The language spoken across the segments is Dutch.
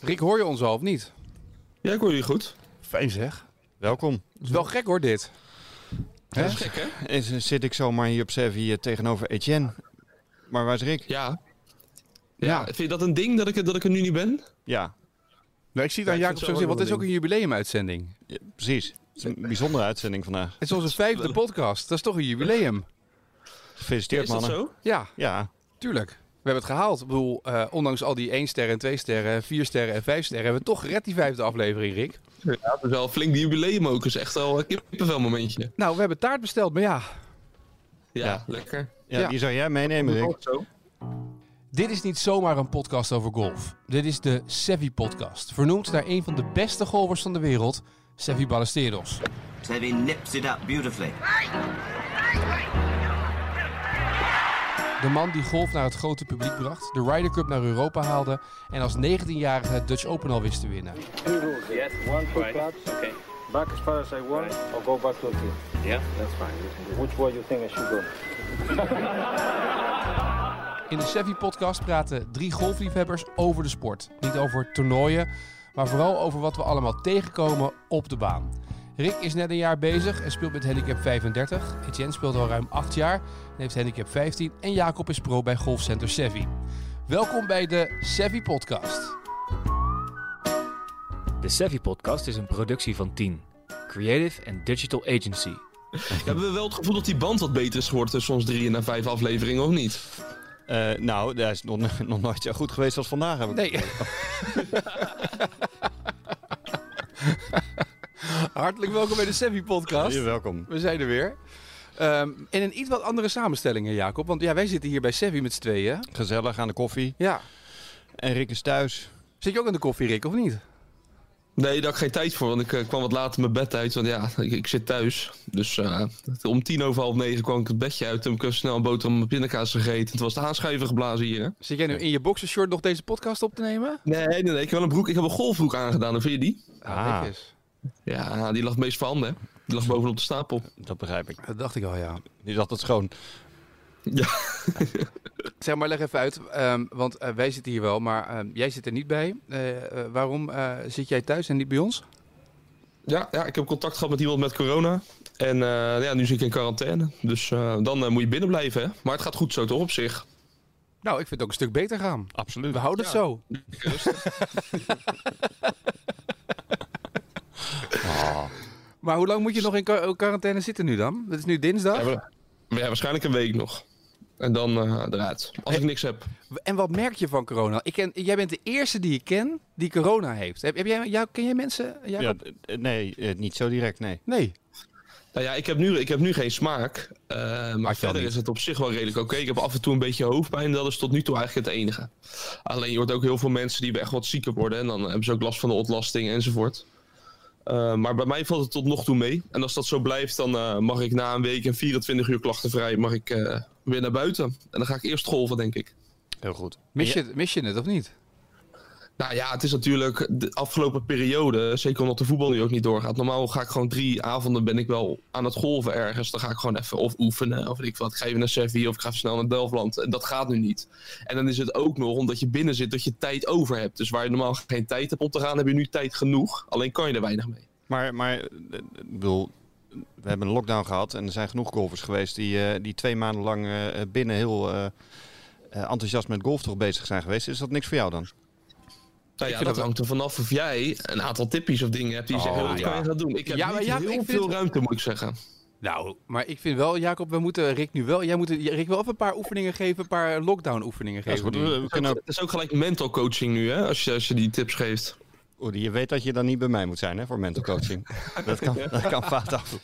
Rick, hoor je ons al of niet? Ja, ik hoor je goed. Fijn zeg. Welkom. Het is wel gek hoor, dit. Dat is gek, hè? En z- zit ik zomaar hier op Sevi tegenover Etienne. Maar waar is Rick? Ja. Ja. Ja, vind je dat een ding dat ik, dat ik er nu niet ben? Ja, Nou, ik zie het aan Jacob zo zitten, want het is ook een jubileumuitzending. ja, precies. Het is een bijzondere uitzending vandaag. Het is onze vijfde podcast. Dat is toch een jubileum? Gefeliciteerd is dat mannen. zo? Ja, Ja, tuurlijk. We hebben het gehaald. Ik bedoel, eh, ondanks al die 1 sterren en 2 sterren, 4 sterren en 5 sterren, hebben we toch gered die vijfde aflevering, Rick. Ja, het is wel flink die jubileum ook. Het is echt wel een kippenvel momentje. Nou, we hebben taart besteld, maar ja, Ja, Ja. lekker. ja, Ja. die zou jij meenemen Rick. Zo. Dit is niet zomaar een podcast over golf. Dit is de Sevi Podcast, vernoemd naar een van de beste golfers van de wereld, Sevi Ballesteros. Seve nips it up beautifully. De man die golf naar het grote publiek bracht, de Ryder Cup naar Europa haalde en als 19-jarige het Dutch Open al wist te winnen. Two rules. Yes. One, two claps. Okay. Back as far as I want, or go back to here. Yeah. That's fine. Which way you think I should go? In de Sevi Podcast praten drie golfliefhebbers over de sport. Niet over toernooien, maar vooral over wat we allemaal tegenkomen op de baan. Rick is net een jaar bezig en speelt met handicap 35. Etienne speelt al ruim 8 jaar en heeft handicap 15. En Jacob is pro bij Golfcenter Sevi. Welkom bij de Sevi Podcast. De Savvy Podcast is een productie van 10. Creative and Digital Agency. Hebben we wel het gevoel dat die band wat beter is geworden tussen ons drie en vijf afleveringen, of niet? Eh, nou, dat is nog, nog nooit zo goed geweest als vandaag. Heb ik. Nee. Hartelijk welkom bij de Sevi Podcast. Ja, welkom. We zijn er weer. Ehm, in een iets wat andere samenstelling, hè, Jacob. Want ja, wij zitten hier bij Sevi met z'n tweeën. Gezellig aan de koffie. Ja. En Rick is thuis. Zit je ook aan de koffie, Rick, of niet? Nee, daar had ik geen tijd voor, want ik eh, kwam wat later mijn bed uit. Want ja, ik, ik zit thuis. Dus eh, om tien over half negen kwam ik het bedje uit. Toen heb ik snel een boterham met pindakaas gegeten. Toen was de aanschuiven geblazen hier. Hè? Zit jij nu in je boxershort nog deze podcast op te nemen? Nee, nee, nee. Ik heb wel een broek. Ik heb een golfbroek aangedaan. En vind je die? Ah. eens. Ja, die lag het meest voorhanden. hè. Die lag bovenop de stapel. Dat begrijp ik. Dat dacht ik al, ja. Die is altijd schoon. Ja. Zeg maar, leg even uit. ehm, want eh, wij zitten hier wel, maar ehm, jij zit er niet bij. Eh, eh, waarom eh, zit jij thuis en niet bij ons? Ja, ja, ik heb contact gehad met iemand met corona. En eh, ja, nu zit ik in quarantaine. Dus eh, dan moet je binnen blijven. Hè? Maar het gaat goed zo toch op zich. Nou, ik vind het ook een stuk beter gaan. Absoluut. We houden het zo. Maar hoe lang moet je nog in qua- quarantaine zitten nu dan? Het is nu dinsdag. Ja, waarschijnlijk een week nog. En dan eh, eruit. Als ik niks heb. En wat merk je van corona? Ik ken, jij bent de eerste die ik ken die corona heeft. Heb, heb jij, jou, ken jij mensen? Ja, d- nee, eh, niet zo direct, nee. Nee. Nou ja, ik heb nu, ik heb nu geen smaak. eh, maar verder is het op zich wel redelijk oké. Ik heb af en toe een beetje hoofdpijn. Dat is tot nu toe eigenlijk het enige. Alleen je hoort ook heel veel mensen die echt wat zieker worden. En dan hebben ze ook last van de ontlasting enzovoort. Eh, maar bij mij valt het tot nog toe mee. En als dat zo blijft, dan eh, mag ik na een week en 24 uur klachtenvrij mag ik, eh, weer naar buiten. En dan ga ik eerst golven, denk ik. Heel goed. Mis je, het- mis je het of niet? Nou ja, het is natuurlijk de afgelopen periode, zeker omdat de voetbal nu ook niet doorgaat. Normaal ga ik gewoon drie avonden ben ik wel aan het golven ergens. Dan ga ik gewoon even of oefenen of ik wat. Ik ga even naar Sevilla of ik ga even snel naar Delftland. En dat gaat nu niet. En dan is het ook nog omdat je binnen zit dat je tijd over hebt. Dus waar je normaal geen tijd hebt om te gaan, heb je nu tijd genoeg. Alleen kan je er weinig mee. Maar, maar eh, bedoel, we hebben een lockdown gehad en er zijn genoeg golfers geweest die, eh, die twee maanden lang eh, binnen heel enthousiast met golf toch bezig zijn geweest. Is dat niks voor jou dan? Nou ja, vind dat dat- hangt er vanaf of jij een aantal tippies of dingen hebt die Oh, zeggen, wat ja. kan je gaan doen? Ik heb Ja, maar niet ja, heel veel het- ruimte, moet ik zeggen. Nou, maar ik vind wel, Jacob, we moeten Rick nu wel... Jij moet Rick wel even een paar oefeningen geven, een paar lockdown oefeningen Ja, geven. goed. nu. We, we kunnen Het is ook gelijk mental coaching nu, hè, als je, als je die tips geeft. Oeh, je weet dat je dan niet bij mij moet zijn hè, voor mental coaching. dat, kan, dat kan fout af.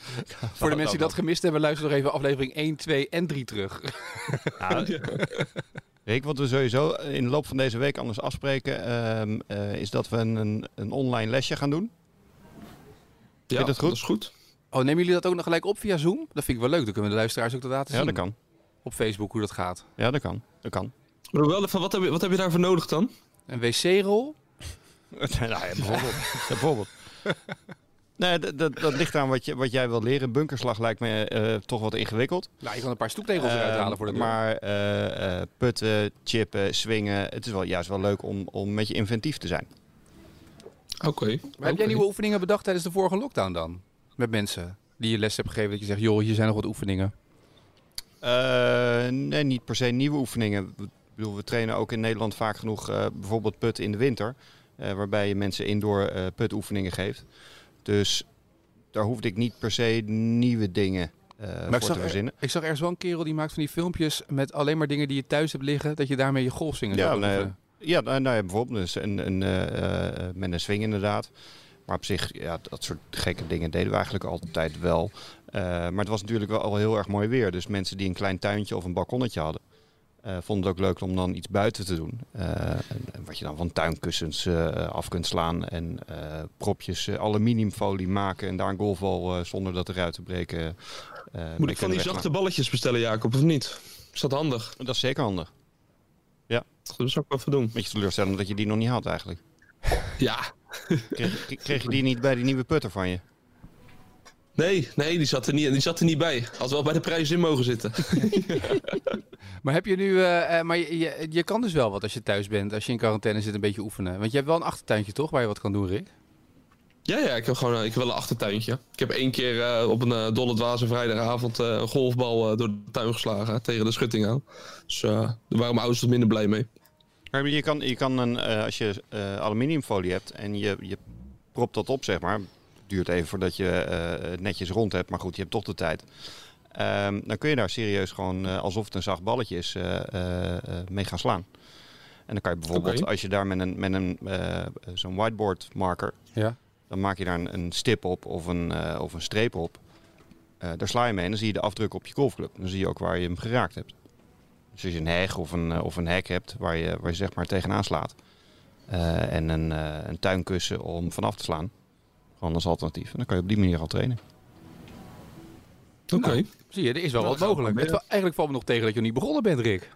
Voor de mensen die dat gemist hebben, luister nog even aflevering 1, 2 en 3 terug. Nou, Rick, wat we sowieso in de loop van deze week anders afspreken, ehm, eh, is dat we een, een, online lesje gaan doen. Ja, je dat goed? dat is goed. Oh, nemen jullie dat ook nog gelijk op via Zoom? Dat vind ik wel leuk. Dan kunnen we de luisteraars ook dat laten Ja, zien. dat kan. Op Facebook hoe dat gaat. Ja, dat kan. Dat kan. Maar wel even, wat heb, je, wat heb je daarvoor nodig dan? Een wc-rol. nou ja, bijvoorbeeld. bijvoorbeeld. Nee, dat, dat, dat ligt aan wat, je, wat jij wil leren. Bunkerslag lijkt me eh, toch wat ingewikkeld. Nou, je kan een paar stoeptegels eruit Ehm, halen voor de deur. Maar eh, eh, putten, chippen, swingen. Het is wel juist wel leuk om, om met je inventief te zijn. Oké. Maar heb jij nieuwe oefeningen bedacht tijdens de vorige lockdown dan? Met mensen die je les hebt gegeven dat je zegt, joh, hier zijn nog wat oefeningen. Eh, nee, niet per se nieuwe oefeningen. Ik bedoel, we trainen ook in Nederland vaak genoeg eh, bijvoorbeeld put in de winter. eh, waarbij je mensen indoor eh putoefeningen geeft. Dus daar hoefde ik niet per se nieuwe dingen eh voor te verzinnen. ik zag ergens wel een kerel die maakt van die filmpjes met alleen maar dingen die je thuis hebt liggen, dat je daarmee je golfzingen Ja, nou, nou ja, bijvoorbeeld dus een, een, eh, eh, met een swing inderdaad. Maar op zich, ja, dat soort gekke dingen deden we eigenlijk altijd wel. Maar het was natuurlijk wel al heel erg mooi weer. Dus mensen die een klein tuintje of een balkonnetje hadden, eh, vonden het ook leuk om dan iets buiten te doen. Eh, wat je dan van tuinkussens eh, af kunt slaan en propjes aluminiumfolie maken en daar een golfbal zonder dat eruit te breken. Moet ik van die zachte balletjes bestellen, Jacob, of niet? Is dat handig? Dat is zeker handig. Dat zou ik wel even doen. Beetje teleurstellend dat je die nog niet had eigenlijk. Ja. Kreeg, kreeg je die niet bij die nieuwe putter van je? Nee, nee, die zat er niet, die zat er niet bij. Had wel bij de prijs in mogen zitten. Maar heb je nu, eh, eh, maar je, je, je kan dus wel wat als je thuis bent, als je in quarantaine zit, een beetje oefenen. Want je hebt wel een achtertuintje toch, waar je wat kan doen, Rick? Ja, ja, ik heb gewoon eh, ik heb wel een achtertuintje. Ik heb één keer eh, op een dolle dwaze vrijdagavond eh, een golfbal eh, door de tuin geslagen tegen de schutting aan. Dus eh, daar waren mijn ouders wat minder blij mee. Maar je kan, je kan een, eh, als je eh, aluminiumfolie hebt en je, je propt dat op, zeg maar. Duurt even voordat je eh, het netjes rond hebt, maar goed, je hebt toch de tijd. Ehm, dan kun je daar serieus gewoon, eh, alsof het een zacht balletje is, eh, mee gaan slaan. En dan kan je bijvoorbeeld, als je daar met een, met een zo'n whiteboard marker, Ja. dan maak je daar een, een stip op of een, of een streep op. Daar sla je mee en dan zie je de afdruk op je golfclub. Dan zie je ook waar je hem geraakt hebt. Dus als je een heg of een, of een hek hebt waar je, waar je zeg maar tegenaan slaat. en een, een tuinkussen om vanaf te slaan. Gewoon als alternatief. En dan kan je op die manier al trainen. Oké. Nou, zie je, er is wel Ja, wat mogelijk. Het, eigenlijk valt me nog tegen dat je nog niet begonnen bent, Rick.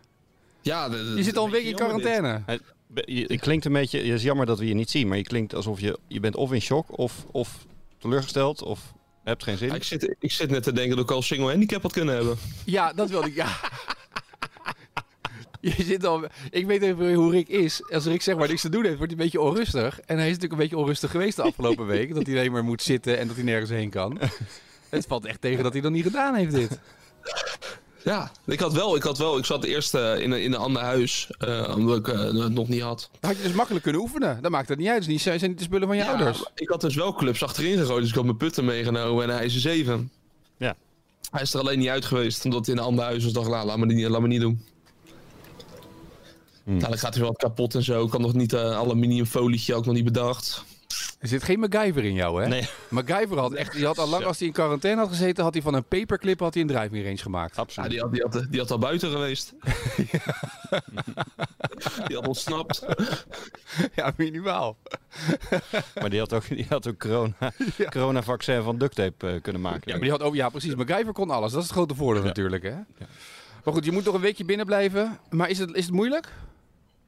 Ja, de- de- Je zit al een week in quarantaine. Je, je klinkt een beetje, het is jammer dat we je niet zien. Maar je klinkt alsof je, je bent of in shock of, of teleurgesteld of hebt geen zin. Ja, ik, zit, ik zit net te denken dat ik al single handicap had kunnen hebben. Ja, dat wilde ik. Ja. Je zit al, ik weet even hoe Rick is. Als Rick zeg maar niks te doen heeft, wordt hij een beetje onrustig. En hij is natuurlijk een beetje onrustig geweest de afgelopen week. Dat hij alleen maar moet zitten en dat hij nergens heen kan. Het valt echt tegen dat hij dat niet gedaan heeft, dit. Ja, ik had wel, ik had wel, ik zat eerst eh, in, een, in een ander huis, eh, omdat ik eh, het nog niet had. Dan had je dus makkelijk kunnen oefenen. Dan maakt het niet uit. Dus niet, zijn niet de spullen van je Ja, ouders. ik had dus wel clubs achterin gegooid, dus ik had mijn putten meegenomen en hij is een 7. Ja. Hij is er alleen niet uit geweest, omdat hij in een ander huis was. dacht, nou, laat me niet, laat me niet doen. Hmm. Nou, dan gaat hij wel wat kapot en zo. Ik had nog niet eh aluminiumfolietje, ook nog niet bedacht. Er zit geen MacGyver in jou, hè? Nee. MacGyver had echt, die had al lang als hij in quarantaine had gezeten, had hij van een paperclip had hij een driving range gemaakt. Ja, Absoluut. die, had, die, had, die had al buiten geweest. die had ontsnapt. Ja, minimaal. Maar die had ook, die had ook corona, coronavaccin van duct tape eh, kunnen maken. Ja, maar die had ook, ja, precies. MacGyver kon alles. Dat is het grote voordeel natuurlijk, hè? Maar goed, je moet nog een weekje binnen blijven. Maar is het, is het moeilijk?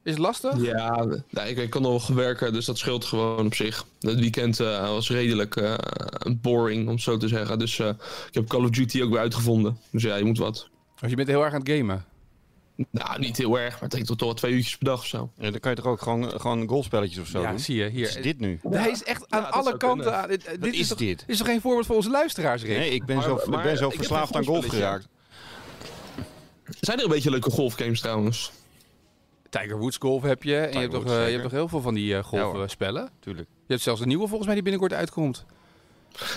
Is het lastig? Ja, nou, ik, ik kon nog werken, dus dat scheelt gewoon op zich. Het weekend eh, was redelijk eh, boring, om het zo te zeggen. Dus eh, ik heb Call of Duty ook weer uitgevonden. Dus ja, je moet wat. Of je bent heel erg aan het gamen. Nou, niet heel erg, maar het denk toch wel twee uurtjes per dag of zo. Ja, dan kan je toch ook gewoon, gewoon golfspelletjes of zo ja, doen? zie je Wat hier. is dit nu? Hij is echt aan alle kanten. Aan, dit, Wat dit is toch, dit? is toch geen voorbeeld voor onze luisteraars, Rick? Nee, ik ben Maar- zo, ik ben zo verslaafd aan golf geraakt. Zijn er een beetje leuke golfgames trouwens? Tiger Woods golf heb je. En je hebt, toch, Woods, eh, je zeker. hebt toch heel veel van die eh, Ja, golfspellen? Tuurlijk. je hebt zelfs een nieuwe volgens mij die binnenkort uitkomt.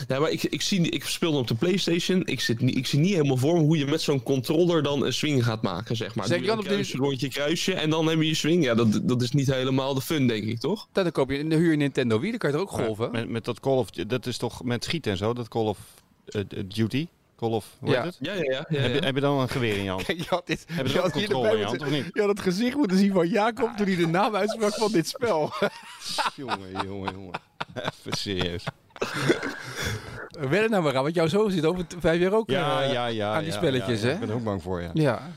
Nee, maar ik, ik, zie, ik speelde op de Playstation. Ik, zit niet, ik zie niet helemaal voor me hoe je met zo'n controller dan een swing gaat maken, zeg maar. Zeg je je dan op de- rondje, kruisje en dan heb je je swing. Ja, dat, dat is niet helemaal de fun, denk ik, toch? Dan koop je, dan huur je Nintendo Wii, dan kan je er ook golven. Met, met dat Call of, dat is toch met schieten en zo, dat Call of eh, Duty? Call of, hoe Ja. heet het? Ja, ja, ja. ja, Heb, je, heb je dan een geweer in je hand? Kijk, je had dit, Heb je je had controle in je erbij hand, of niet? je had het gezicht moeten zien van Jacob toen hij de naam uitsprak van dit spel. jongen, jongen, jongen. Even serieus. Wedden nou maar aan, want jouw zoon zit over vijf jaar ook Ja, eh, ja, ja. aan die spelletjes, ja, ja. hè? Ik ben er ook bang voor, ja. Ja.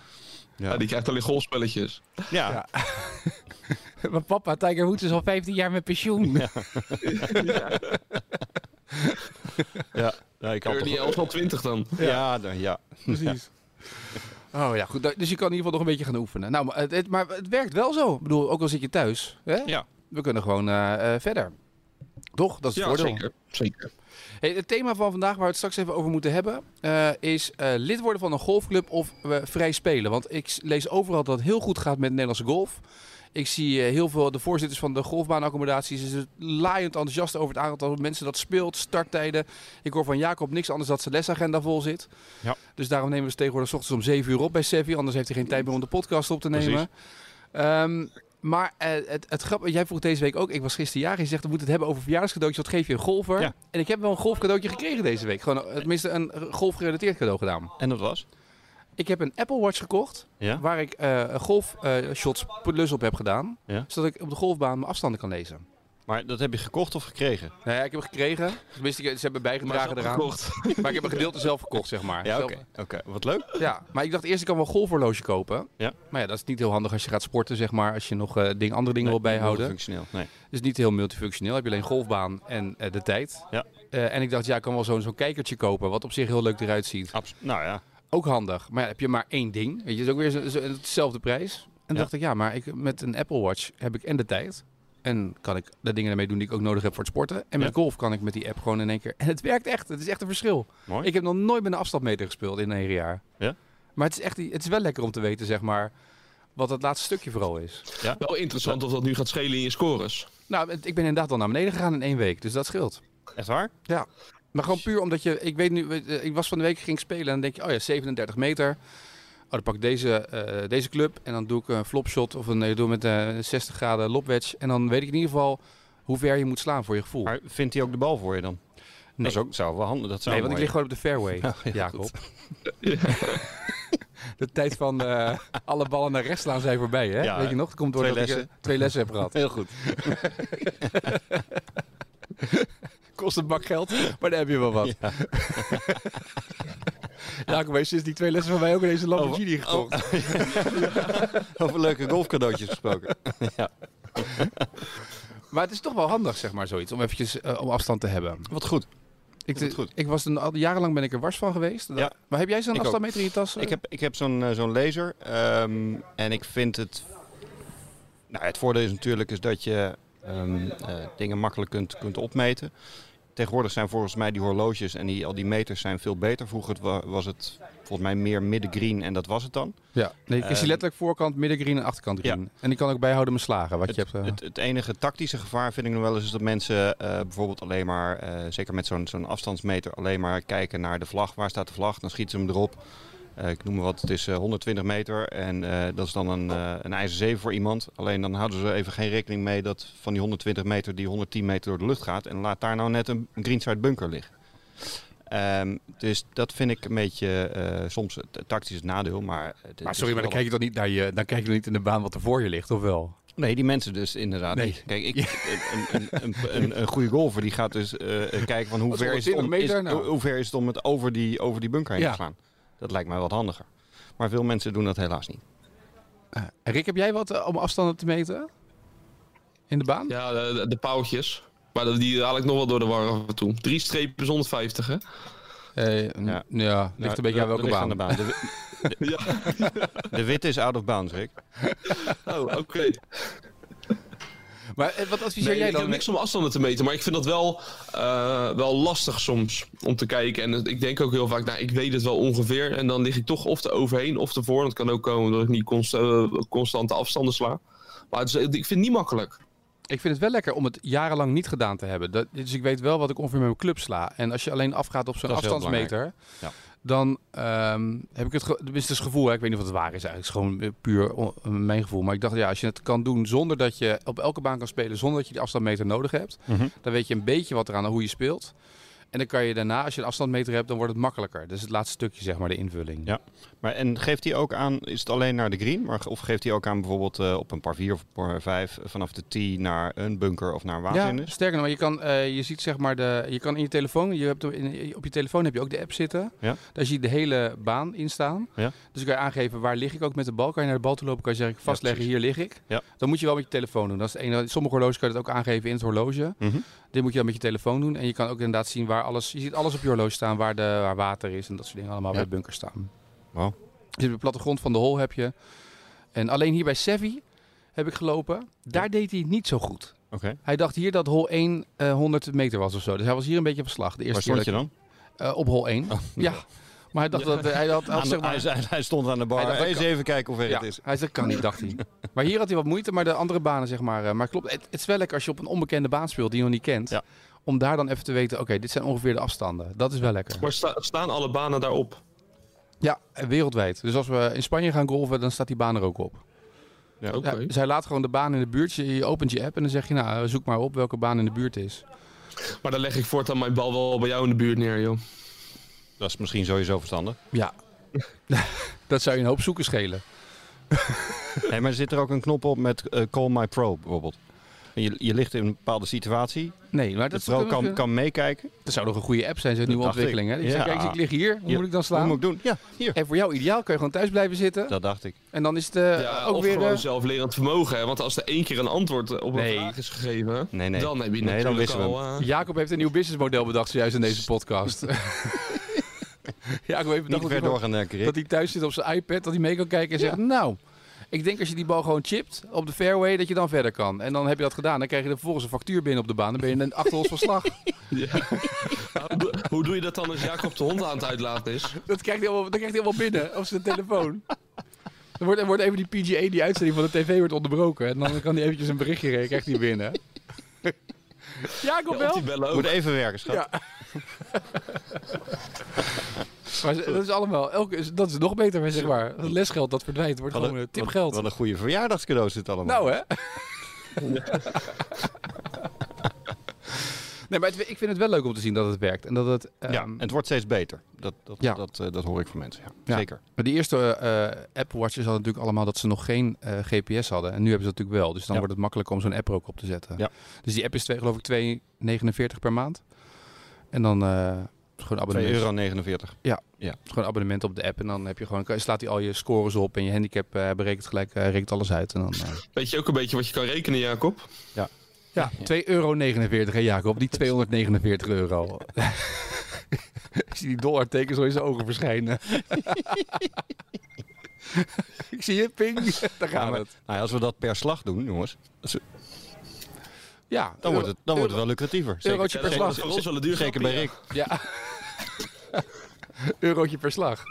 Ja, die krijgt alleen golfspelletjes. Ja, Ja. Maar papa, Tiger Woods is al 15 jaar met pensioen. ja. ja ik had Early toch... 11 al 20 dan. Ja, dan, ja. Precies. Oh ja, goed. Dus je kan in ieder geval nog een beetje gaan oefenen. Nou, maar het, maar het werkt wel zo. Ik bedoel, ook al zit je thuis. Hè? Ja. We kunnen gewoon eh, eh, verder. Toch? Dat is het Ja, voordeel. zeker. zeker. Hey, het thema van vandaag, waar we het straks even over moeten hebben, eh, is eh, lid worden van een golfclub of eh, vrij spelen. Want ik lees overal dat het heel goed gaat met Nederlandse golf. Ik zie eh, heel veel de voorzitters van de golfbaanaccommodaties is het laaiend enthousiast over het aantal mensen dat speelt, starttijden. Ik hoor van Jacob niks anders dat zijn lesagenda vol zit. Ja. Dus daarom nemen we ze tegenwoordig 's ochtends om 7 uur op bij Sevi. Anders heeft hij geen tijd meer om de podcast op te nemen. Ehm, maar eh, het, het grap, jij vroeg deze week ook, ik was gisteren jarig, je zegt we moeten het hebben over verjaardagscadeautjes, wat geef je een golfer? Ja. En ik heb wel een golfcadeautje gekregen deze week. Gewoon, eh, tenminste een golfgerelateerd cadeau gedaan. En dat was? Ik heb een Apple Watch gekocht, Ja? waar ik eh golfshots plus op heb gedaan. Ja. Zodat ik op de golfbaan mijn afstanden kan lezen. Maar dat heb je gekocht of gekregen? Ja, ik heb hem gekregen. Tenminste, ze hebben bijgedragen eraan. gekocht. Maar ik heb een gedeelte zelf gekocht, zeg maar. Ja, oké. Oké, wat leuk. Ja, maar ik dacht eerst, ik kan wel een golfhorloge kopen. Ja. Maar ja, dat is niet heel handig als je gaat sporten, zeg maar. Als je nog eh, ding, andere dingen wil bijhouden. Functioneel. Nee. is niet heel multifunctioneel. Heb je alleen golfbaan en eh, de tijd. Ja. Eh, en ik dacht, ja, ik kan wel zo'n zo'n kijkertje kopen, wat op zich heel leuk eruit ziet. Abs- nou ja. Ook handig. Maar ja, heb je maar één ding, weet je, is ook weer zo, zo- hetzelfde prijs. En Ja. dacht ik, ja, maar ik, met een Apple Watch heb ik en de tijd. En kan ik de dingen ermee doen die ik ook nodig heb voor het sporten. En met Ja. golf kan ik met die app gewoon in één keer. En het werkt echt. Het is echt een verschil. Mooi. Ik heb nog nooit met een afstandmeter gespeeld in een jaar. Ja? Maar het is echt, het is wel lekker om te weten, zeg maar, wat het laatste stukje vooral is. Wel interessant of dat nu gaat schelen in je scores. Nou, het- ik ben inderdaad al naar beneden gegaan in één week. Dus dat scheelt. Echt waar? Ja. Maar gewoon puur omdat je, ik weet nu, eh, ik was van de week ging spelen en dan denk je, oh ja, 37 meter. Oh, dan pak ik deze, eh, deze club en dan doe ik een flopshot of een, nee, doe met een 60 graden lopwedge. En dan weet ik in ieder geval hoe ver je moet slaan voor je gevoel. Maar vindt hij ook de bal voor je dan? nee, Dat is ook, zou wel handig. Dat zou nee want ik lig gewoon op de fairway, Ja, ja, Jacob. De tijd van eh, alle ballen naar rechts slaan zijn voorbij, hè? Ja, weet je nog? Dat komt door twee dat ik lessen. eh, twee lessen heb gehad. Heel goed. Kost een bak geld, maar daar heb je wel wat. Ja. Jacob heeft sinds die twee lessen van mij ook deze Lamborghini gekocht. Over leuke golfcadeautjes gesproken. Maar het is toch wel handig, zeg maar, zoiets. Om eventjes eh, om afstand te hebben. Wat goed. Ik, Wat goed. ik was een, al, jarenlang ben ik er wars van geweest. Ja. Maar heb jij zo'n afstandmeter in je tas? Ik heb, ik heb zo'n eh, zo'n laser. ehm, en ik vind het... Nou, het voordeel is natuurlijk is dat je ehm, eh, dingen makkelijk kunt, kunt opmeten. Tegenwoordig zijn volgens mij die horloges en die, al die meters zijn veel beter. Vroeger wa- was het volgens mij meer middengreen en dat was het dan. Ja, nee, ik zie Ehm, letterlijk voorkant, middengreen en achterkant green. En die kan ook bijhouden mijn slagen. Wat Het, je hebt, eh, het, het enige tactische gevaar vind ik nog wel eens is dat mensen eh, bijvoorbeeld alleen maar, eh, zeker met zo'n zo'n afstandsmeter, alleen maar kijken naar de vlag. Waar staat de vlag? Dan schieten ze hem erop. Eh, ik noem maar wat, het is eh, 120 meter en eh, dat is dan een, eh een ijzer 7 voor iemand. Alleen dan houden ze even geen rekening mee dat van die 120 meter die 110 meter door de lucht gaat. En laat daar nou net een, een greenside bunker liggen. Ehm, dus dat vind ik een beetje eh, soms het tactisch nadeel. Maar, het- maar het sorry, maar dan kijk je toch niet naar je, dan kijk je niet in de baan wat er voor je ligt, of wel? Nee, die mensen dus inderdaad Nee. Kijk, ik, een, een, een, een, goede golfer die gaat dus eh, kijken van hoe ver, is het 120 om, is, Nou. hoe ver is het om het over die, over die bunker heen Ja. te slaan. Dat lijkt mij wat handiger. Maar veel mensen doen dat helaas niet. Eh, Rick, heb jij wat eh, om afstanden te meten? In de baan? Ja, de, pauwtjes. Maar die haal ik nog wel door de war af en toe. Drie strepen is 150, hè? Eh, n- Ja. ja. ligt een beetje aan welke baan. aan de baan. De, wi- Ja. de witte is out of bounds, Rick. Oh, oké. Maar eh, wat adviseer Nee, jij ik dan? heb niks om afstanden te meten, maar ik vind dat wel, eh, wel lastig soms om te kijken. En ik denk ook heel vaak, nou, ik weet het wel ongeveer. En dan lig ik toch of te overheen of ervoor. Dat kan ook komen dat ik niet const, eh, constante afstanden sla. Maar het is, ik vind het niet makkelijk. Ik vind het wel lekker om het jarenlang niet gedaan te hebben. Dat, dus ik weet wel wat ik ongeveer met mijn club sla. En als je alleen afgaat op zo'n afstandsmeter, Ja. Dan ehm, heb ik het, ge- het gevoel, hè, ik weet niet of het waar is eigenlijk, het is gewoon puur mijn gevoel. Maar ik dacht, ja, als je het kan doen zonder dat je op elke baan kan spelen, zonder dat je die afstandmeter nodig hebt, Mhm. dan weet je een beetje wat eraan hoe je speelt. En dan kan je daarna, als je een afstandmeter hebt, dan wordt het makkelijker. Dus het laatste stukje, zeg maar, de invulling. Ja. Maar en geeft hij ook aan, is het alleen naar de green? Maar, of geeft hij ook aan bijvoorbeeld eh, op een par 4 of par 5 vanaf de tee naar een bunker of naar een Ja, waterhindernis? sterker nog, maar je kan, eh, je ziet zeg maar de, je kan in je telefoon, je hebt in, op je telefoon heb je ook de app zitten. Ja. Daar zie je de hele baan in staan. Ja. Dus kan je aangeven waar lig ik ook met de bal. Kan je naar de bal toe lopen, kan je zeggen vastleggen, hier lig ik. Ja. Dan moet je wel met je telefoon doen. Dat is het ene. Sommige horloges kan je dat ook aangeven in het horloge. Mhm. Dit moet je dan met je telefoon doen. En je kan ook inderdaad zien waar alles, je ziet alles op je horloge staan, waar, de, waar water is en dat soort dingen allemaal bij de bunker staan. Wauw. Dus op de plattegrond van de hol heb je. En alleen hier bij Sevi heb ik gelopen. Daar deed hij het niet zo goed. Oké. Hij dacht hier dat hol 1 eh, 100 meter was of zo. Dus hij was hier een beetje op slag. De eerste Waar stond je dan? eh, op hol 1. Ja. Maar hij dacht dat hij had, zeg maar, hij, zei- hij stond aan de bar. Hij dacht, dat Eens kan. even kijken ja, het is. hij zei kan niet, dacht hij. Maar hier had hij wat moeite, maar de andere banen zeg maar. eh, maar klopt, het, het is wel lekker als je op een onbekende baan speelt die je nog niet kent. Ja. Om daar dan even te weten, oké, dit zijn ongeveer de afstanden. Dat is wel lekker. Maar sta- staan alle banen daarop? Ja, en wereldwijd. Dus als we in Spanje gaan golven, dan staat die baan er ook op. Ja. Oké. Ja, zij laat gewoon de baan in de buurt. Je, je opent je app en dan zeg je, nou, zoek maar op welke baan in de buurt is. Maar dan leg ik voortaan mijn bal wel bij jou in de buurt neer, joh. Dat is misschien sowieso verstandig. Ja. dat zou je een hoop zoeken schelen. Hey, maar zit er ook een knop op met eh, Call My Pro bijvoorbeeld? En Je, je ligt in een bepaalde situatie. Nee, maar De dat, pro dat, kan, kan meekijken. dat zou nog een goede app zijn, zo'n nieuwe dacht ik. ontwikkeling. Hè? Die Ja. kijk, ik lig hier, hoe Ja. moet ik dan slaan? moet ik doen? Ja, hier. En voor jou ideaal, kun je gewoon thuis blijven zitten. Dat dacht ik. En dan is het eh, Ja, ook of weer... gewoon eh, zelflerend vermogen, hè. Want als er één keer een antwoord op een vraag is gegeven, Nee, nee. dan heb je Nee, dan natuurlijk we al... Jacob heeft een nieuw businessmodel bedacht zojuist in deze podcast. Jacob heeft Niet bedacht dat ver hij, door gaan denken, Rick. dat hij thuis zit op zijn iPad, dat hij mee kan kijken en zegt... Nou, ik denk als je die bal gewoon chipt op de fairway, dat je dan verder kan. En dan heb je dat gedaan. Dan krijg je er vervolgens een factuur binnen op de baan. Dan ben je een achter ons verslag. ja. Hoe doe- je dat dan als Jacob de hond aan het uitlaten is? Dat krijgt hij allemaal, dat krijgt hij allemaal binnen op zijn telefoon. Er wordt, er wordt even die PGA, die uitzending van de tv, wordt onderbroken. En dan kan hij eventjes een berichtje geven, krijgt hij binnen. Jacob Ja, wel? Moet even werken, schat. Ja. Maar dat is allemaal, elke, dat is nog beter, maar zeg maar. Dat lesgeld dat verdwijnt, wordt Wat gewoon een, tipgeld. Wat, wat een goede verjaardagscadeau is dit allemaal. Nou hè? nee, maar het- ik vind het wel leuk om te zien dat het werkt. En dat het, ja, ehm, en het wordt steeds beter. Dat, dat, Ja. dat, eh, dat hoor ik van mensen. Ja. Ja. Zeker. Maar die eerste eh, Apple Watches hadden natuurlijk allemaal dat ze nog geen eh, GPS hadden. En nu hebben ze dat natuurlijk wel. Dus dan Ja. wordt het makkelijker om zo'n app er ook op te zetten. Ja. Dus die app is twee, geloof ik 2,49 per maand. En dan eh, gewoon 2,49 abonnement. euro. Gewoon abonnement op de app. En dan heb je gewoon, slaat hij al je scores op. En je handicap eh, berekent gelijk, eh, rekent alles uit. En dan, eh, Weet je ook een beetje wat je kan rekenen, Jacob? ja, 2,49 euro hè Jacob. Die 249 euro. ik zie die dollartekens al in zijn ogen verschijnen. ik zie je, ping. Daar gaan Ja, we het. Nou ja, als we dat per slag doen, jongens, Ja, dan, wordt, het, dan wordt het wel lucratiever. Zeker, Eurotje per Ja, slag. dat is voor ons wel duur zeker bij Rick. Ja. Eurotje per slag.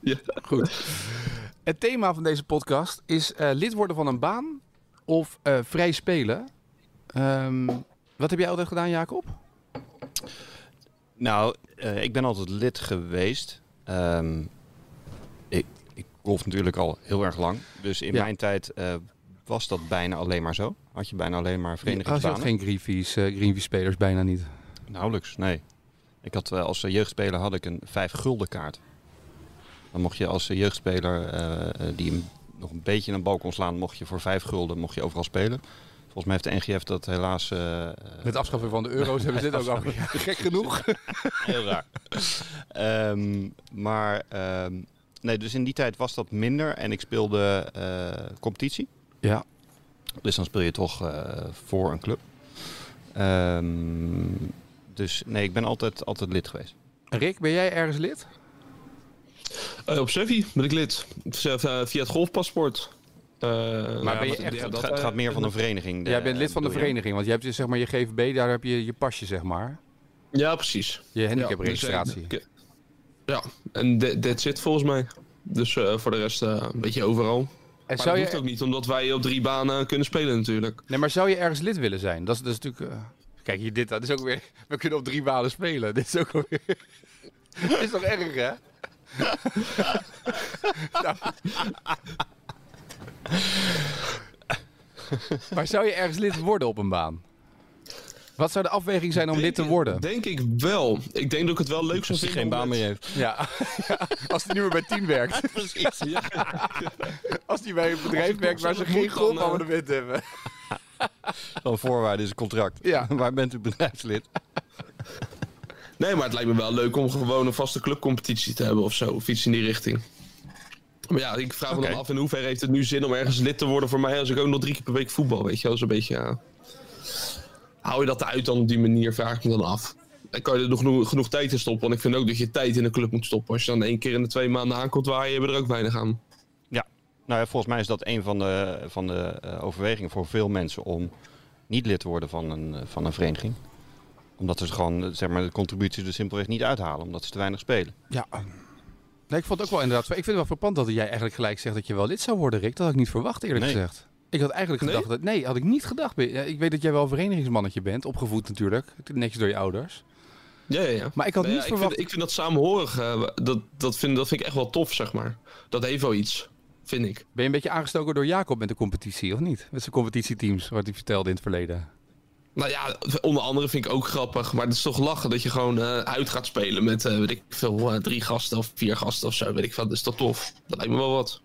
Ja. Goed. Het thema van deze podcast is eh, lid worden van een baan of eh, vrij spelen. Ehm, wat heb jij altijd gedaan, Jacob? Nou, eh, ik ben altijd lid geweest. Ehm, ik, ik golf natuurlijk al heel erg lang. Dus in Ja. mijn tijd eh, was dat bijna alleen maar zo. Had je bijna alleen maar je verenigingsbanen. had geen Greenpeace, eh Greenpeace spelers, bijna niet. Nauwelijks, nee. Ik had, eh, als jeugdspeler had ik een vijf gulden kaart. Dan mocht je als jeugdspeler die nog een beetje een bal kon slaan, mocht je voor vijf gulden mocht je overal spelen. Volgens mij heeft de NGF dat helaas eh, eh, Met afschaffen van de euro's hebben ze dit ook al. Gek genoeg. Heel raar. Ehm, maar ehm, nee, dus in die tijd was dat minder en ik speelde eh, competitie. Ja. Dus dan speel je toch eh, voor een club. Ehm, dus nee, ik ben altijd, altijd lid geweest. Rick, ben jij ergens lid? Eh, op Sevi ben ik lid. Via, via het golfpaspoort. Eh, Maar ben je ja, echt- het, dat, gaat, het gaat eh, meer van een vereniging. jij eh, bent lid van de vereniging, want je hebt dus, zeg maar je GVB, daar heb je je pasje, zeg maar. Ja, precies. Je handicapregistratie. Ja, dus, eh, ja, en that- that's it volgens mij. Dus eh, voor de rest eh, een beetje overal. En Maar zou dat je, hoeft ook niet, omdat wij op drie banen kunnen spelen natuurlijk. nee, maar zou je ergens lid willen zijn? Dat is, dat is natuurlijk... eh, Kijk, hier, dit dat is ook weer... We kunnen op drie banen spelen. Dit is ook dit is toch erg, hè? Nou. Maar zou je ergens lid worden op een baan? Wat zou de afweging zijn om lid te worden? Denk ik wel. Ik denk dat ik het wel leuk zou Als hij vinden. geen baan meer heeft. Ja. ja, als hij niet meer bij 10 werkt. Precies. Als hij bij een bedrijf werkt waar ze geen moet, dan, golfabonnement hebben. Dan voorwaarde is een contract. Ja. Waar bent u bedrijfslid? Nee, maar het lijkt me wel leuk om gewoon een vaste clubcompetitie te hebben of zo. Of iets in die richting. Maar ja, ik vraag me dan af in hoeverre heeft het nu zin om ergens lid te worden voor mij als ik ook nog drie keer per week voetbal, weet je wel. Dat is een beetje, ja... Hou je dat uit dan op die manier, vraag ik me dan af. Dan kan je er nog genoeg, genoeg tijd in stoppen. Want ik vind ook dat je tijd in een club moet stoppen. Als je dan één keer in de twee maanden aankomt waaien, hebben we er ook weinig aan. Nou ja, volgens mij is dat een van de, van de eh, overwegingen voor veel mensen om niet lid worden van een, eh, van een vereniging. Omdat ze gewoon eh, zeg maar, de contributies er simpelweg niet uithalen, omdat ze te weinig spelen. Ja. Nee, ik vond het ook wel inderdaad. Ik vind het wel verpand dat jij eigenlijk gelijk zegt dat je wel lid zou worden, Rick. Dat had ik niet verwacht, eerlijk Nee. gezegd. Ik had eigenlijk Nee? gedacht dat. Nee, had ik niet gedacht. Ik weet dat jij wel een verenigingsmannetje bent, opgevoed natuurlijk. Netjes door je ouders. Ja, ja, ja. Maar ik had Nou niet ja, ik, verwacht. vind, ik vind dat samenhorig, eh, dat, dat, vind, dat vind ik echt wel tof, zeg maar. Dat heeft wel iets, vind ik. Ben je een beetje aangestoken door Jacob met de competitie, of niet? Met zijn competitieteams, wat hij vertelde in het verleden. Nou ja, onder andere vind ik ook grappig. Maar het is toch lachen dat je gewoon eh, uit gaat spelen met, eh, weet ik veel, eh, drie gasten of vier gasten of zo. Weet ik veel. Dat is toch tof. Dat lijkt me wel wat.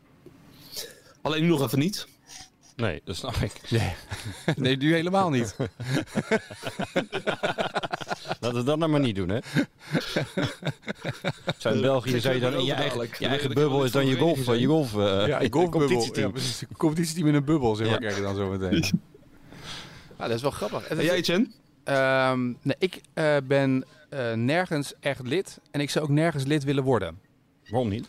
Alleen nu nog even niet. Nee, dat snap ik. Nee, nee nu helemaal niet. Laten we dat nou maar niet doen, hè? Zo in België zou je dan in je eigen, je eigen bubbel is dan je golf, je golf, eh, Ja, golfbubbel. competitieteam. Ja, precies. Een competitieteam in een bubbel, zeg maar, Ja. krijg je dan zo meteen. Ja, dat is wel grappig. En jij, Chen? Ehm, nee, ik eh, ben eh, nergens echt lid en ik zou ook nergens lid willen worden. Waarom niet?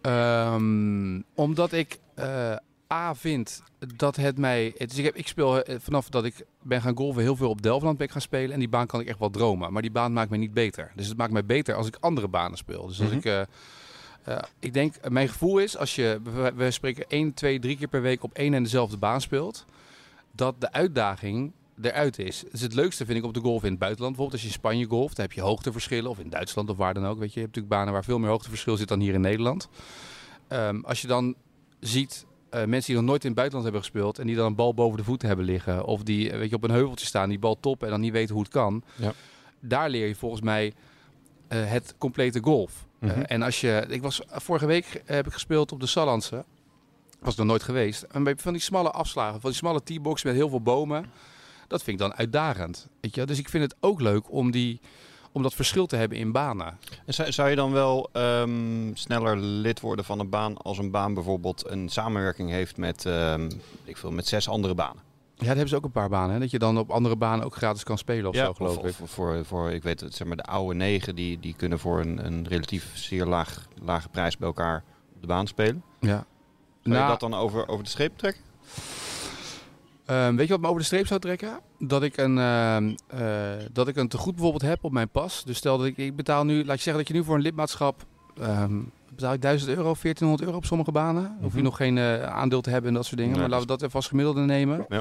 Ehm, omdat ik eh, A vind dat het mij. Dus ik, heb, ik speel vanaf dat ik ben gaan golven heel veel op Delftland ben ik gaan spelen. En die baan kan ik echt wel dromen. Maar die baan maakt mij niet beter. Dus het maakt mij beter als ik andere banen speel. Dus als Mhm. ik. ik denk, mijn gevoel is als je. We, we spreken 1, 2, 3 keer per week op één en dezelfde baan speelt. Dat de uitdaging eruit is. Dus het leukste vind ik op de golf in het buitenland. Bijvoorbeeld als je in Spanje golft, dan heb je hoogteverschillen. Of in Duitsland of waar dan ook. Weet je, je hebt natuurlijk banen waar veel meer hoogteverschil zit dan hier in Nederland. Ehm, als je dan ziet eh, mensen die nog nooit in het buitenland hebben gespeeld en die dan een bal boven de voeten hebben liggen of die eh, weet je, op een heuveltje staan, die bal toppen en dan niet weten hoe het kan. Ja. Daar leer je volgens mij eh, het complete golf. Mhm. en als je, ik was vorige week heb ik gespeeld op de Sallandse, was nog nooit geweest. En bij van die smalle afslagen, van die smalle teebox met heel veel bomen, dat vind ik dan uitdagend. Weet je? Dus ik vind het ook leuk om die om dat verschil te hebben in banen. En zou, zou je dan wel ehm, sneller lid worden van een baan als een baan bijvoorbeeld een samenwerking heeft met, ehm, ik veel, met zes andere banen? Ja, daar hebben ze ook een paar banen. Hè? Dat je dan op andere banen ook gratis kan spelen of zo, geloof of, ik. of voor, voor, ik weet het, zeg maar de oude negen, die, die kunnen voor een, een relatief zeer laag, lage prijs bij elkaar op de baan spelen. Ja. Zou je Nou, dat dan over, over de streep trekken? ehm, weet je wat me over de streep zou trekken? Dat ik een, ehm, eh, dat ik een tegoed bijvoorbeeld heb op mijn pas. Dus stel dat ik, ik betaal nu, laat je zeggen dat je nu voor een lidmaatschap ehm, betaal ik 1000 euro, 1400 euro op sommige banen. Hoef je Mhm. nog geen eh, aandeel te hebben en dat soort dingen. Maar laten we dat even als gemiddelde nemen. Ja.